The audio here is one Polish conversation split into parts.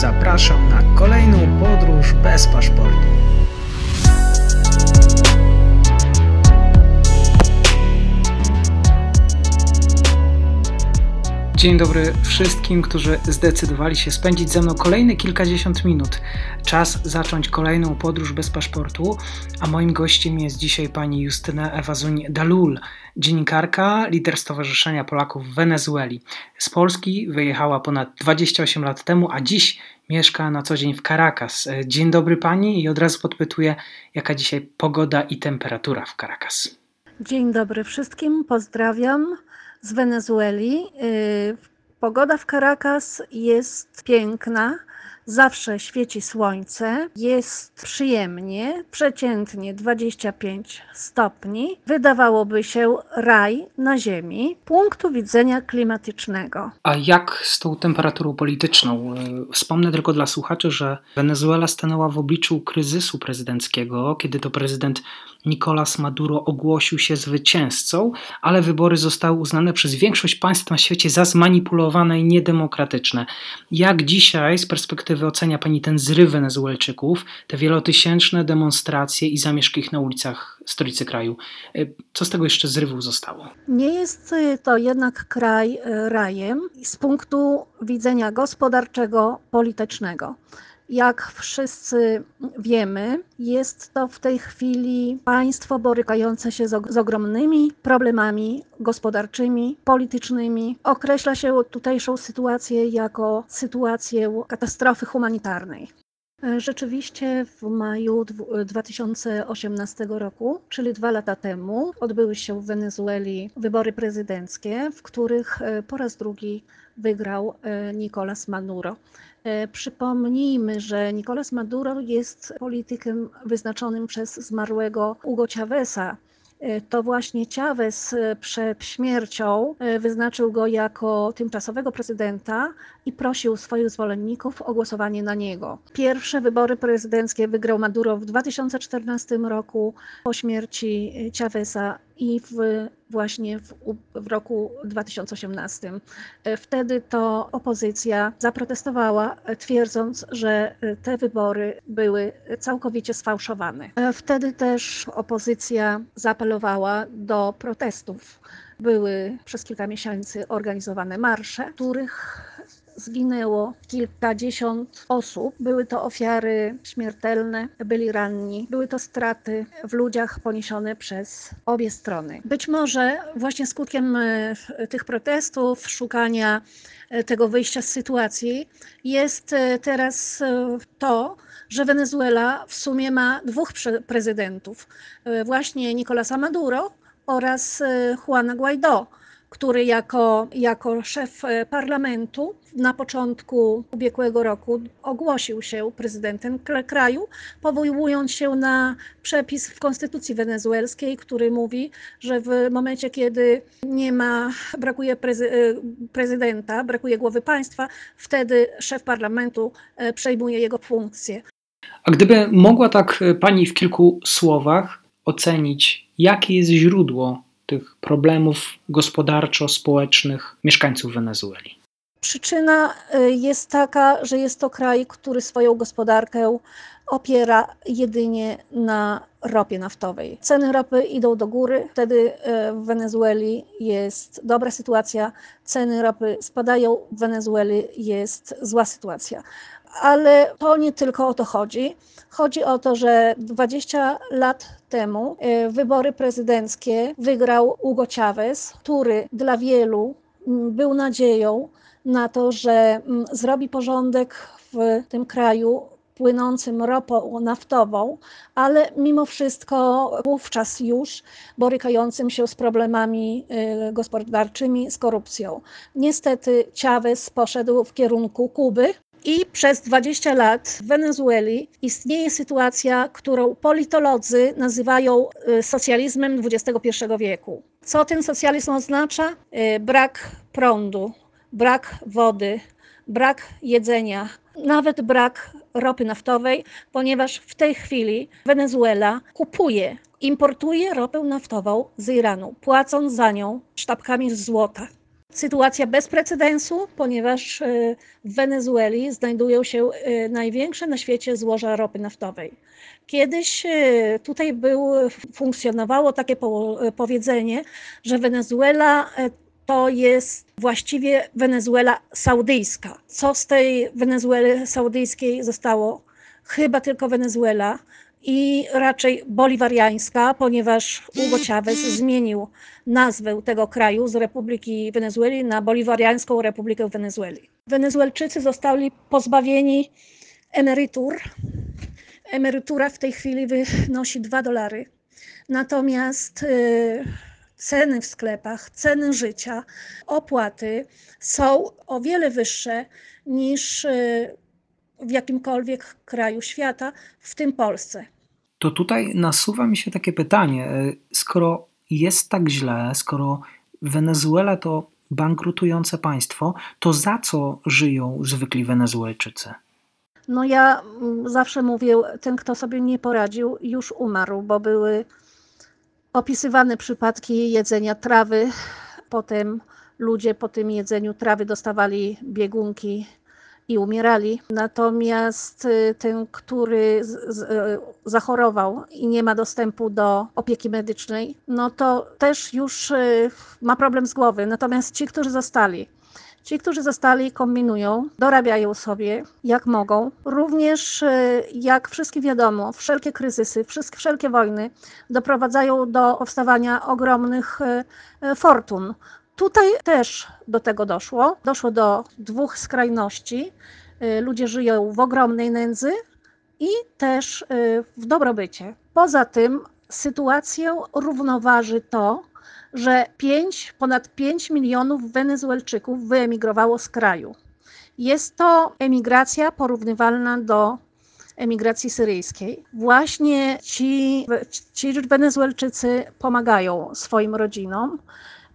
Zapraszam na kolejną podróż bez paszportu. Dzień dobry wszystkim, którzy zdecydowali się spędzić ze mną kolejne kilkadziesiąt minut. Czas zacząć kolejną podróż bez paszportu, a moim gościem jest dzisiaj pani Justyna Ewazuń Dalul, dziennikarka, lider Stowarzyszenia Polaków w Wenezueli. Z Polski wyjechała ponad 28 lat temu, a dziś mieszka na co dzień w Caracas. Dzień dobry pani i od razu podpytuję, jaka dzisiaj pogoda i temperatura w Caracas. Dzień dobry wszystkim, pozdrawiam z Wenezueli. Y, pogoda w Caracas jest piękna. Zawsze świeci słońce, jest przyjemnie, przeciętnie 25 stopni. Wydawałoby się raj na Ziemi, punktu widzenia klimatycznego. A jak z tą temperaturą polityczną? Wspomnę tylko dla słuchaczy, że Wenezuela stanęła w obliczu kryzysu prezydenckiego, kiedy to prezydent Nicolas Maduro ogłosił się zwycięzcą, ale wybory zostały uznane przez większość państw na świecie za zmanipulowane i niedemokratyczne. Jak dzisiaj z perspektywy ocenia Pani ten zryw Wenezuelczyków, te wielotysięczne demonstracje i zamieszki ich na ulicach stolicy kraju? E, co z tego jeszcze zrywu zostało? Nie jest to jednak kraj e, rajem z punktu widzenia gospodarczego, politycznego. Jak wszyscy wiemy, jest to w tej chwili państwo borykające się z, ogromnymi problemami gospodarczymi, politycznymi. Określa się tutejszą sytuację jako sytuację katastrofy humanitarnej. Rzeczywiście w maju 2018 roku, czyli dwa lata temu, odbyły się w Wenezueli wybory prezydenckie, w których e, po raz drugi wygrał e, Nicolas Maduro. E, przypomnijmy, że Nicolas Maduro jest politykiem wyznaczonym przez zmarłego Hugo Chaveza, E, to właśnie Chavez e, przed śmiercią wyznaczył go jako tymczasowego prezydenta i prosił swoich zwolenników o głosowanie na niego. Pierwsze wybory prezydenckie wygrał Maduro w 2014 roku po śmierci Chaveza i w, właśnie w, w, roku 2018. Wtedy to opozycja zaprotestowała, twierdząc, że te wybory były całkowicie sfałszowane. Wtedy też opozycja zaapelowała do protestów. Były przez kilka miesięcy organizowane marsze, których zginęło kilkadziesiąt osób. Były to ofiary śmiertelne, byli ranni, były to straty w ludziach poniesione przez obie strony. Być może właśnie skutkiem e, tych protestów, szukania e, tego wyjścia z sytuacji jest e, teraz to, że Wenezuela w sumie ma dwóch prezydentów. Właśnie Nicolasa Maduro oraz Juana Guaidó który jako, jako szef e, parlamentu na początku ubiegłego roku ogłosił się prezydentem kraju, powołując się na przepis w konstytucji wenezuelskiej, który mówi, że w momencie, kiedy nie ma, brakuje e, prezydenta, brakuje głowy państwa, wtedy szef parlamentu e, przejmuje jego funkcję. A gdyby mogła tak pani w kilku słowach ocenić, jakie jest źródło tych problemów gospodarczo-społecznych mieszkańców Wenezueli? Przyczyna y, jest taka, że jest to kraj, który swoją gospodarkę opiera jedynie na ropie naftowej. Ceny ropy idą do góry, wtedy y, w Wenezueli jest dobra sytuacja, ceny ropy spadają, w Wenezueli jest zła sytuacja ale to nie tylko o to chodzi. Chodzi o to, że 20 lat temu e, wybory prezydenckie wygrał Hugo Chavez, który dla wielu mm, był nadzieją na to, że mm, zrobi porządek w tym kraju płynącym ropą naftową, ale mimo wszystko wówczas już borykającym się z problemami e, gospodarczymi, z korupcją. Niestety Chavez poszedł w kierunku Kuby, i przez 20 lat w Wenezueli istnieje sytuacja, którą politolodzy nazywają y, socjalizmem XXI wieku. Co ten socjalizm oznacza? Y, brak prądu, brak wody, brak jedzenia, nawet brak ropy naftowej, ponieważ w tej chwili Wenezuela kupuje, importuje ropę naftową z Iranu, płacąc za nią sztabkami złota. Sytuacja bez precedensu, ponieważ w Wenezueli znajdują się największe na świecie złoża ropy naftowej. Kiedyś tutaj był, funkcjonowało takie powiedzenie, że Wenezuela to jest właściwie Wenezuela saudyjska. Co z tej Wenezueli saudyjskiej zostało? Chyba tylko Wenezuela i raczej boliwariańska, ponieważ Hugo Chavez zmienił nazwę tego kraju z Republiki Wenezueli na Boliwariańską Republikę Wenezueli. Wenezuelczycy zostali pozbawieni emerytur. Emerytura w tej chwili wynosi 2 dolary. Natomiast yy, ceny w sklepach, ceny życia, opłaty są o wiele wyższe niż y, w jakimkolwiek kraju świata, w tym Polsce. To tutaj nasuwa mi się takie pytanie: y, skoro jest tak źle, skoro Wenezuela to bankrutujące państwo, to za co żyją zwykli Wenezuelczycy? No ja mm, zawsze mówię, ten kto sobie nie poradził, już umarł, bo były opisywane przypadki jedzenia trawy. Potem ludzie po tym jedzeniu trawy dostawali biegunki i umierali. Natomiast y, ten, który z, z, y, zachorował i nie ma dostępu do opieki medycznej, no to też już y, ma problem z głowy. Natomiast ci, którzy zostali, Ci, którzy zostali, kombinują, dorabiają sobie jak mogą. Również, jak wszystkim wiadomo, wszelkie kryzysy, wszelkie wojny doprowadzają do powstawania ogromnych fortun. Tutaj też do tego doszło. Doszło do dwóch skrajności. Ludzie żyją w ogromnej nędzy i też w dobrobycie. Poza tym sytuację równoważy to, że 5, ponad 5 milionów Wenezuelczyków wyemigrowało z kraju. Jest to emigracja porównywalna do emigracji syryjskiej. Właśnie ci, ci Wenezuelczycy pomagają swoim rodzinom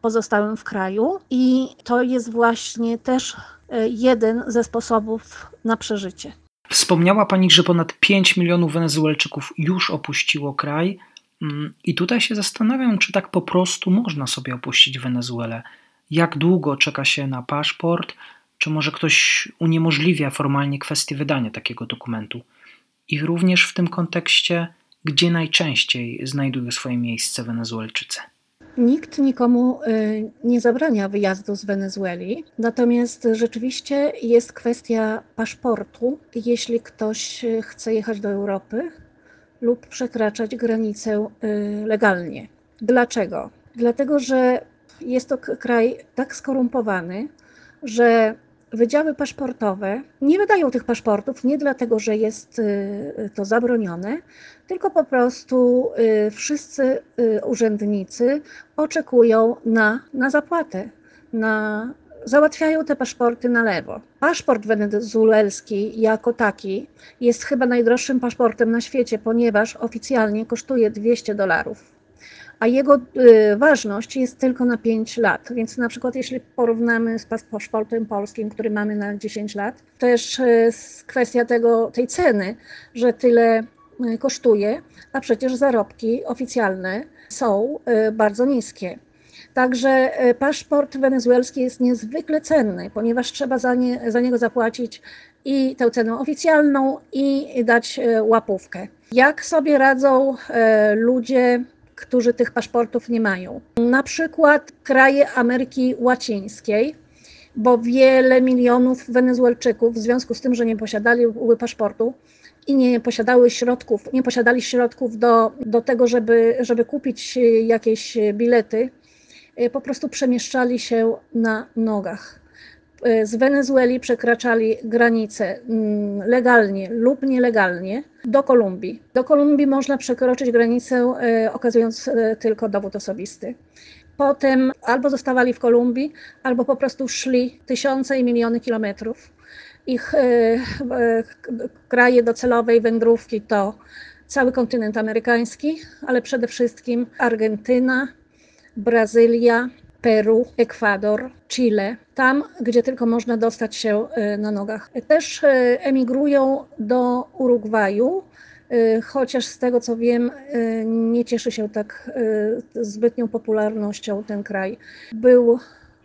pozostałym w kraju i to jest właśnie też e, jeden ze sposobów na przeżycie. Wspomniała Pani, że ponad 5 milionów Wenezuelczyków już opuściło kraj. Mm, I tutaj się zastanawiam, czy tak po prostu można sobie opuścić Wenezuelę. Jak długo czeka się na paszport, czy może ktoś uniemożliwia formalnie kwestię wydania takiego dokumentu. I również w tym kontekście, gdzie najczęściej znajdują swoje miejsce Wenezuelczycy. Nikt nikomu y, nie zabrania wyjazdu z Wenezueli, natomiast rzeczywiście jest kwestia paszportu. Jeśli ktoś chce jechać do Europy, lub przekraczać granicę y, legalnie. Dlaczego? Dlatego, że jest to kraj tak skorumpowany, że wydziały paszportowe nie wydają tych paszportów nie dlatego, że jest y, to zabronione, tylko po prostu y, wszyscy urzędnicy oczekują na, na zapłatę, na załatwiają te paszporty na lewo. Paszport wenezuelski jako taki jest chyba najdroższym paszportem na świecie, ponieważ oficjalnie kosztuje 200 dolarów. A jego y, ważność jest tylko na 5 lat. Więc na przykład jeśli porównamy z paszportem polskim, który mamy na 10 lat, też y, kwestia tego, tej ceny, że tyle y, kosztuje, a przecież zarobki oficjalne są bardzo niskie. Także paszport wenezuelski jest niezwykle cenny, ponieważ trzeba za, nie, za niego zapłacić i tę cenę oficjalną, i dać łapówkę. Jak sobie radzą ludzie, którzy tych paszportów nie mają? Na przykład kraje Ameryki Łacińskiej, bo wiele milionów Wenezuelczyków, w związku z tym, że nie posiadali paszportu, i nie posiadały środków, nie posiadali środków do, do tego, żeby, żeby kupić jakieś bilety, po prostu przemieszczali się na nogach. E, z Wenezueli przekraczali granice mm, legalnie lub nielegalnie do Kolumbii. Do Kolumbii można przekroczyć granicę e, okazując tylko dowód osobisty. Potem albo zostawali w Kolumbii, albo po prostu szli tysiące i miliony kilometrów. Ich kraje docelowej wędrówki to cały kontynent amerykański, ale przede wszystkim Argentyna, Brazylia, Peru, Ekwador, Chile, tam, gdzie tylko można dostać się e, na nogach. Też e, emigrują do Urugwaju, e, chociaż z tego co wiem, nie cieszy się tak zbytnią popularnością ten kraj. Był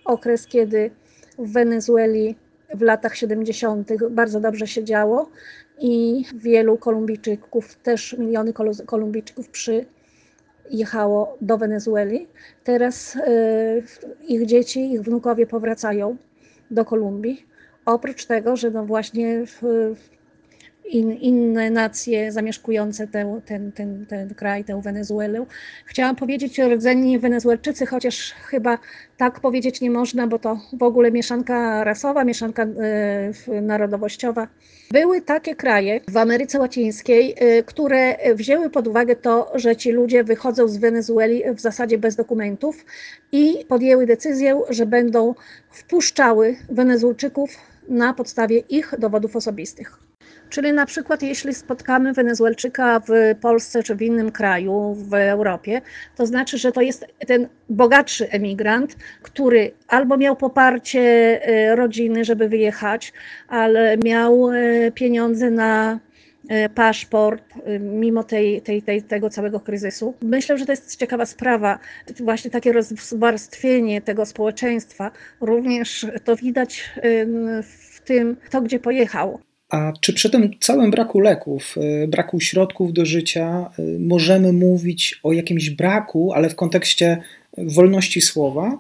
okres, kiedy w Wenezueli w latach 70. bardzo dobrze się działo i wielu Kolumbijczyków, też miliony Kolumbijczyków przyjechało do Wenezueli. Teraz e, ich dzieci, ich wnukowie powracają do Kolumbii. Oprócz tego, że no właśnie in, inne nacje zamieszkujące ten, ten, ten, ten kraj, tę Wenezuelę. Chciałam powiedzieć rdzeni Wenezuelczycy, chociaż chyba tak powiedzieć nie można, bo to w ogóle mieszanka rasowa, mieszanka y, narodowościowa. Były takie kraje w Ameryce Łacińskiej, y, które wzięły pod uwagę to, że ci ludzie wychodzą z Wenezueli w zasadzie bez dokumentów i podjęły decyzję, że będą wpuszczały Wenezuelczyków na podstawie ich dowodów osobistych. Czyli na przykład jeśli spotkamy Wenezuelczyka w Polsce czy w innym kraju w Europie, to znaczy, że to jest ten bogatszy emigrant, który albo miał poparcie e, rodziny, żeby wyjechać, ale miał e, pieniądze na e, paszport, mimo tej, tej, tej, tego całego kryzysu. Myślę, że to jest ciekawa sprawa, właśnie takie rozwarstwienie tego społeczeństwa. Również to widać w tym, kto gdzie pojechał. A czy przy tym całym braku leków, y, braku środków do życia, y, możemy mówić o jakimś braku, ale w kontekście wolności słowa?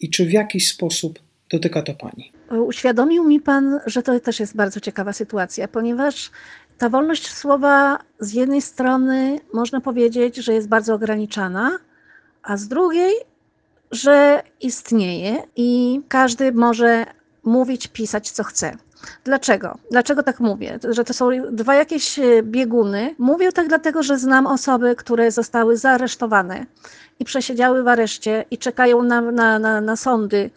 I czy w jakiś sposób dotyka to Pani? Uświadomił mi Pan, że to też jest bardzo ciekawa sytuacja, ponieważ ta wolność słowa z jednej strony można powiedzieć, że jest bardzo ograniczana, a z drugiej, że istnieje i każdy może mówić, pisać co chce. Dlaczego? Dlaczego tak mówię? Że to są dwa jakieś e, bieguny. Mówię tak dlatego, że znam osoby, które zostały zaaresztowane i przesiedziały w areszcie i czekają na, na, na, na sądy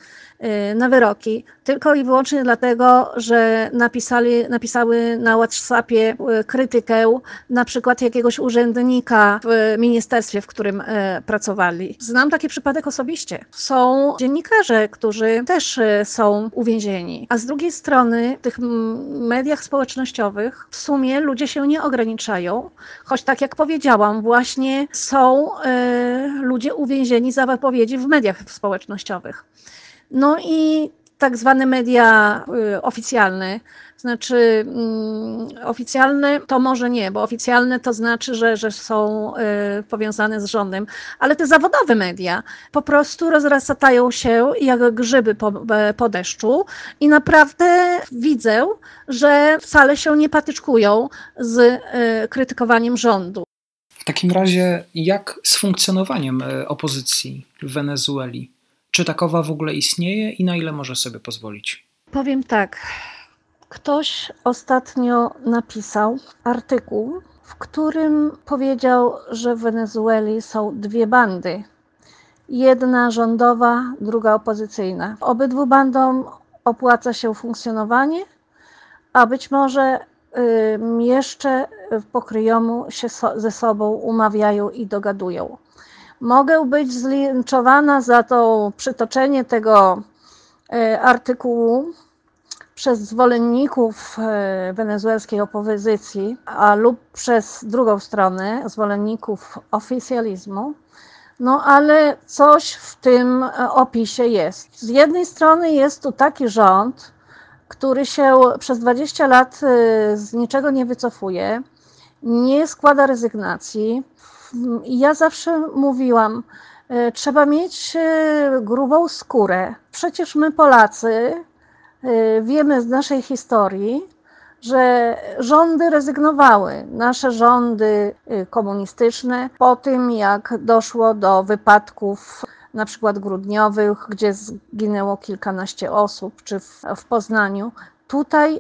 na wyroki, tylko i wyłącznie dlatego, że napisali, napisały na WhatsAppie y, krytykę na przykład jakiegoś urzędnika w ministerstwie, w którym y, pracowali. Znam taki przypadek osobiście. Są dziennikarze, którzy też są uwięzieni, a z drugiej strony w tych mediach społecznościowych w sumie ludzie się nie ograniczają, choć tak jak powiedziałam, właśnie są ludzie uwięzieni za wypowiedzi w mediach społecznościowych. No i tak zwane media y, oficjalne, znaczy mm, oficjalne to może nie, bo oficjalne to znaczy, że, że są y, powiązane z rządem, ale te zawodowe media po prostu rozrastają się jak grzyby po, e, po deszczu i naprawdę widzę, że wcale się nie patyczkują z y, krytykowaniem rządu. W takim razie jak z funkcjonowaniem opozycji w Wenezueli? Czy takowa w ogóle istnieje i na ile może sobie pozwolić? Powiem tak. Ktoś ostatnio napisał artykuł, w którym powiedział, że w Wenezueli są dwie bandy. Jedna rządowa, druga opozycyjna. Obydwu bandom opłaca się funkcjonowanie, a być może jeszcze pokryjomu się ze sobą umawiają i dogadują mogę być zlinczowana za to przytoczenie tego e, artykułu przez zwolenników e, wenezuelskiej opozycji, a lub przez drugą stronę, zwolenników oficjalizmu. No ale coś w tym e, opisie jest. Z jednej strony jest tu taki rząd, który się przez 20 lat z niczego nie wycofuje, nie składa rezygnacji, ja zawsze mówiłam, e, trzeba mieć e, grubą skórę. Przecież my Polacy e, wiemy z naszej historii, że rządy rezygnowały, nasze rządy komunistyczne, po tym jak doszło do wypadków na przykład grudniowych, gdzie zginęło kilkanaście osób, czy w, w Poznaniu. Tutaj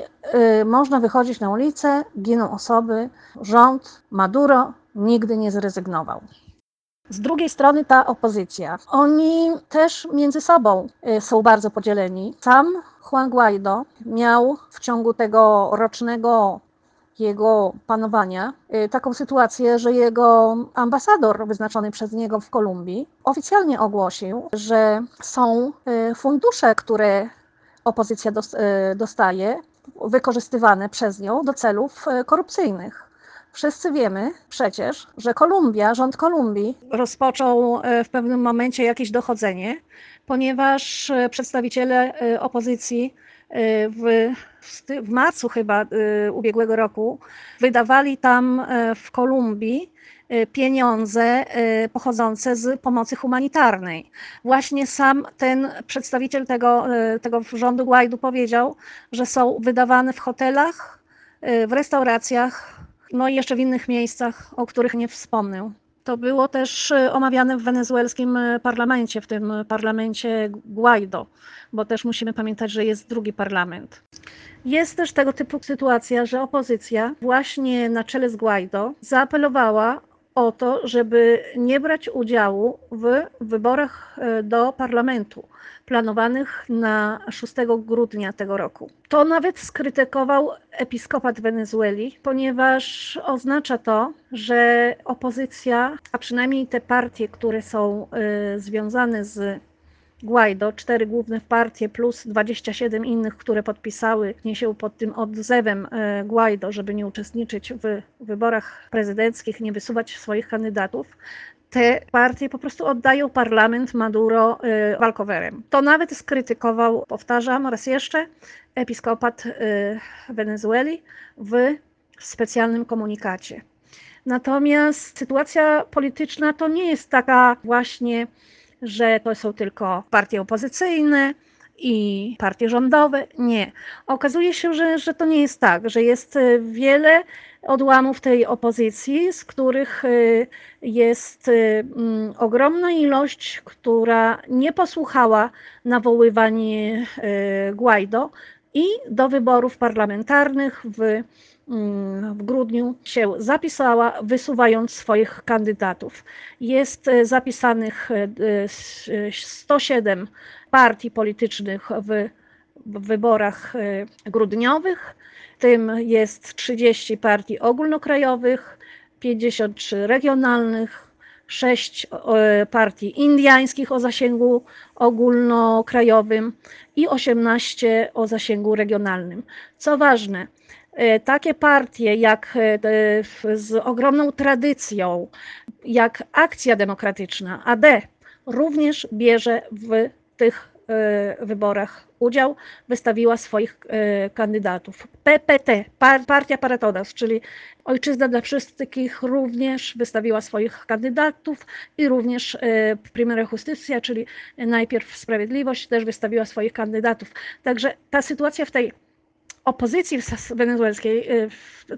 y, można wychodzić na ulicę, giną osoby, rząd Maduro nigdy nie zrezygnował. Z drugiej strony ta opozycja. Oni też między sobą y, są bardzo podzieleni. Sam Juan Guaido miał w ciągu tego rocznego jego panowania y, taką sytuację, że jego ambasador wyznaczony przez niego w Kolumbii oficjalnie ogłosił, że są y, fundusze, które opozycja dostaje, wykorzystywane przez nią do celów korupcyjnych. Wszyscy wiemy przecież, że Kolumbia, rząd Kolumbii rozpoczął e, w pewnym momencie jakieś dochodzenie, ponieważ e, przedstawiciele e, opozycji w, w marcu chyba ubiegłego roku wydawali tam w Kolumbii pieniądze pochodzące z pomocy humanitarnej. Właśnie sam ten przedstawiciel tego, tego rządu Guaidu powiedział, że są wydawane w hotelach, w restauracjach, no i jeszcze w innych miejscach, o których nie wspomnę. To było też omawiane w wenezuelskim parlamencie, w tym parlamencie Guaido, bo też musimy pamiętać, że jest drugi parlament. Jest też tego typu sytuacja, że opozycja właśnie na czele z Guaido zaapelowała o to, żeby nie brać udziału w wyborach e, do parlamentu planowanych na 6 grudnia tego roku. To nawet skrytykował episkopat Wenezueli, ponieważ oznacza to, że opozycja, a przynajmniej te partie, które są y, związane z Guaido, cztery główne partie plus 27 innych, które podpisały się pod tym odzewem y, Guaido, żeby nie uczestniczyć w wyborach prezydenckich, nie wysuwać swoich kandydatów, te partie po prostu oddają parlament Maduro y, walkowerem. To nawet skrytykował, powtarzam raz jeszcze, episkopat y, Wenezueli w specjalnym komunikacie. Natomiast sytuacja polityczna to nie jest taka właśnie, że to są tylko partie opozycyjne, i partie rządowe. Nie. Okazuje się, że, że to nie jest tak, że jest y, wiele odłamów tej opozycji, z których y, jest y, mm, ogromna ilość, która nie posłuchała nawoływań Guaido i do wyborów parlamentarnych w, w grudniu się zapisała, wysuwając swoich kandydatów. Jest zapisanych 107 partii politycznych w, w wyborach e, grudniowych. Tym jest 30 partii ogólnokrajowych, 53 regionalnych, 6 e, partii indiańskich o zasięgu ogólnokrajowym i 18 o zasięgu regionalnym. Co ważne, e, takie partie jak z ogromną tradycją, jak Akcja Demokratyczna, AD, również bierze w tych e, wyborach udział, wystawiła swoich e, kandydatów. PPT, Partia Paratodas, czyli Ojczyzna dla Wszystkich, również wystawiła swoich kandydatów i również e, Primera Justicia, czyli najpierw Sprawiedliwość, też wystawiła swoich kandydatów. Także ta sytuacja w tej opozycji wenezuelskiej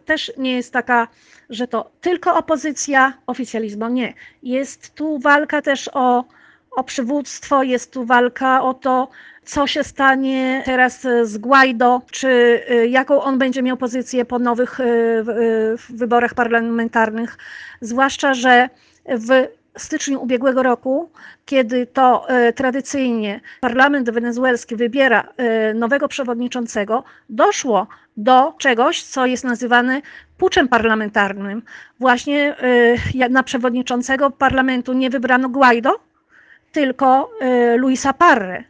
też nie jest taka, że to tylko opozycja, oficjalizmu. Nie. Jest tu walka też o o przywództwo, jest tu walka o to, co się stanie teraz z Guaido, czy y, jaką on będzie miał pozycję po nowych y, y, wyborach parlamentarnych. Zwłaszcza, że w styczniu ubiegłego roku, kiedy to tradycyjnie parlament wenezuelski wybiera nowego przewodniczącego, doszło do czegoś, co jest nazywane puczem parlamentarnym. Właśnie na przewodniczącego parlamentu nie wybrano Guaido, tylko Luisa Parre.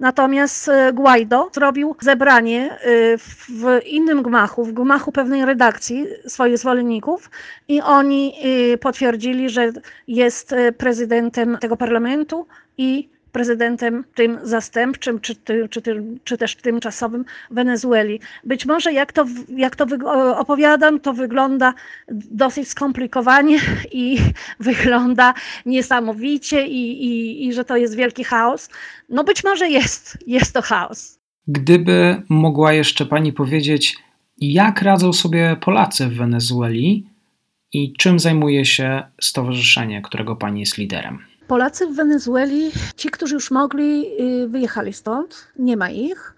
Natomiast y, Guaido zrobił zebranie y, w innym gmachu, w gmachu pewnej redakcji swoich zwolenników i oni potwierdzili, że jest prezydentem tego parlamentu i prezydentem tym zastępczym, czy, czy, czy też tymczasowym Wenezueli. Być może jak to, jak to opowiadam, to wygląda dosyć skomplikowanie i wygląda niesamowicie i, i, i że to jest wielki chaos. No być może jest, jest to chaos. Gdyby mogła jeszcze Pani powiedzieć, jak radzą sobie Polacy w Wenezueli i czym zajmuje się stowarzyszenie, którego Pani jest liderem? Polacy w Wenezueli, ci, którzy już mogli, y, wyjechali stąd, nie ma ich.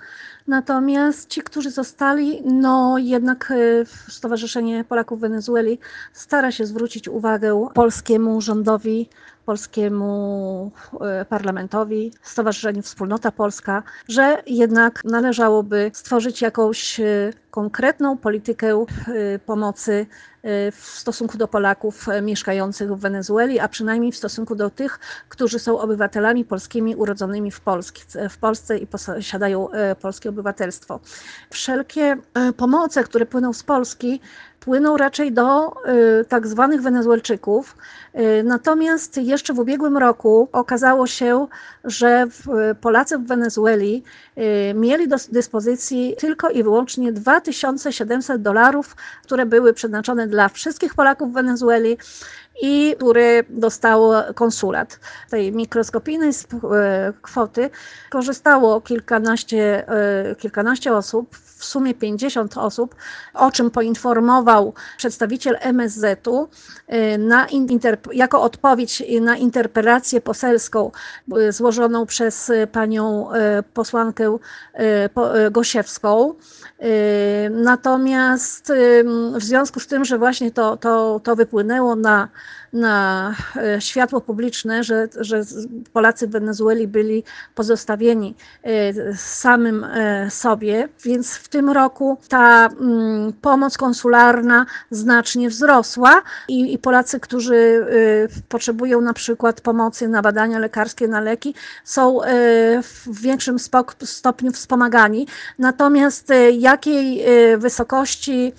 Natomiast ci, którzy zostali, no jednak y, Stowarzyszenie Polaków w Wenezueli stara się zwrócić uwagę polskiemu rządowi, polskiemu e, parlamentowi, Stowarzyszeniu Wspólnota Polska, że jednak należałoby stworzyć jakąś konkretną politykę pomocy w stosunku do Polaków mieszkających w Wenezueli, a przynajmniej w stosunku do tych, którzy są obywatelami polskimi urodzonymi w, Polsce, w Polsce i posiadają polskie obywatelstwo. Wszelkie pomoce, które płyną z Polski, płyną raczej do y, tak zwanych Wenezuelczyków. Y, natomiast jeszcze w ubiegłym roku okazało się, że Polacy w Wenezueli y, mieli do dyspozycji tylko i wyłącznie 2700 dolarów, które były przeznaczone dla wszystkich Polaków w Wenezueli i który dostał konsulat. Tej mikroskopijnej e, kwoty korzystało kilkanaście, e, kilkanaście osób, w sumie 50 osób, o czym poinformował przedstawiciel MSZ-u e, na jako odpowiedź na interpelację poselską złożoną przez panią posłankę Gosiewską. Natomiast w związku z tym, że właśnie to, to, to wypłynęło na na światło publiczne, że, że Polacy w Wenezueli byli pozostawieni samym sobie, więc w tym roku ta mm, pomoc konsularna znacznie wzrosła i, i Polacy, którzy potrzebują na przykład pomocy na badania lekarskie, na leki, są w większym stopniu wspomagani. Natomiast jakiej wysokości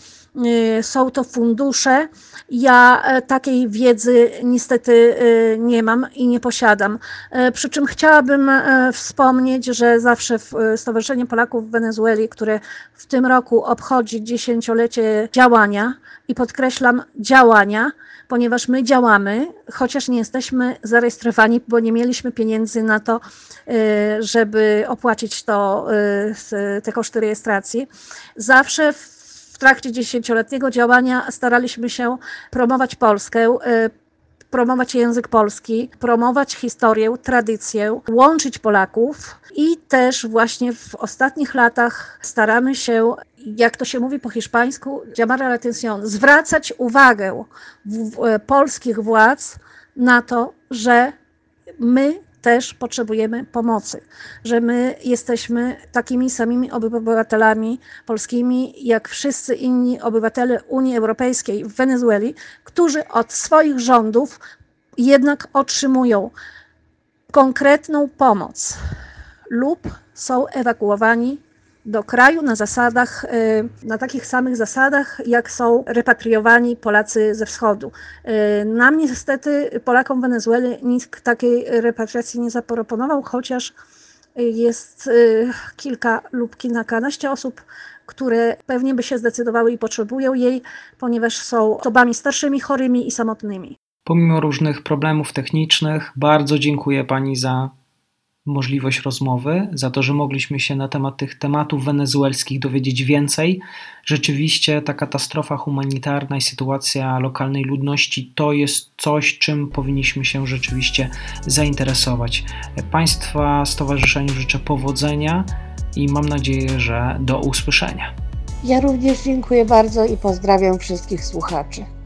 są to fundusze, ja e, takiej wiedzy niestety e, nie mam i nie posiadam. E, przy czym chciałabym wspomnieć, że zawsze Stowarzyszenie Polaków w Wenezueli, które w tym roku obchodzi dziesięciolecie działania i podkreślam działania, ponieważ my działamy, chociaż nie jesteśmy zarejestrowani, bo nie mieliśmy pieniędzy na to, żeby opłacić to, te koszty rejestracji. Zawsze w w trakcie dziesięcioletniego działania staraliśmy się promować Polskę, y, promować język polski, promować historię, tradycję, łączyć Polaków i też właśnie w ostatnich latach staramy się, jak to się mówi po hiszpańsku, llamar la zwracać uwagę w, w, polskich władz na to, że my też potrzebujemy pomocy, że my jesteśmy takimi samymi obywatelami polskimi, jak wszyscy inni obywatele Unii Europejskiej w Wenezueli, którzy od swoich rządów jednak otrzymują konkretną pomoc lub są ewakuowani do kraju na zasadach, y, na takich samych zasadach, jak są repatriowani Polacy ze wschodu. Y, nam niestety, Polakom Wenezueli, nikt takiej repatriacji nie zaproponował, chociaż jest y, kilka lub kilkanaście osób, które pewnie by się zdecydowały i potrzebują jej, ponieważ są osobami starszymi, chorymi i samotnymi. Pomimo różnych problemów technicznych, bardzo dziękuję Pani za możliwość rozmowy, za to, że mogliśmy się na temat tych tematów wenezuelskich dowiedzieć więcej. Rzeczywiście ta katastrofa humanitarna i sytuacja lokalnej ludności to jest coś, czym powinniśmy się rzeczywiście zainteresować. Państwa Stowarzyszeniu życzę powodzenia i mam nadzieję, że do usłyszenia. Ja również dziękuję bardzo i pozdrawiam wszystkich słuchaczy.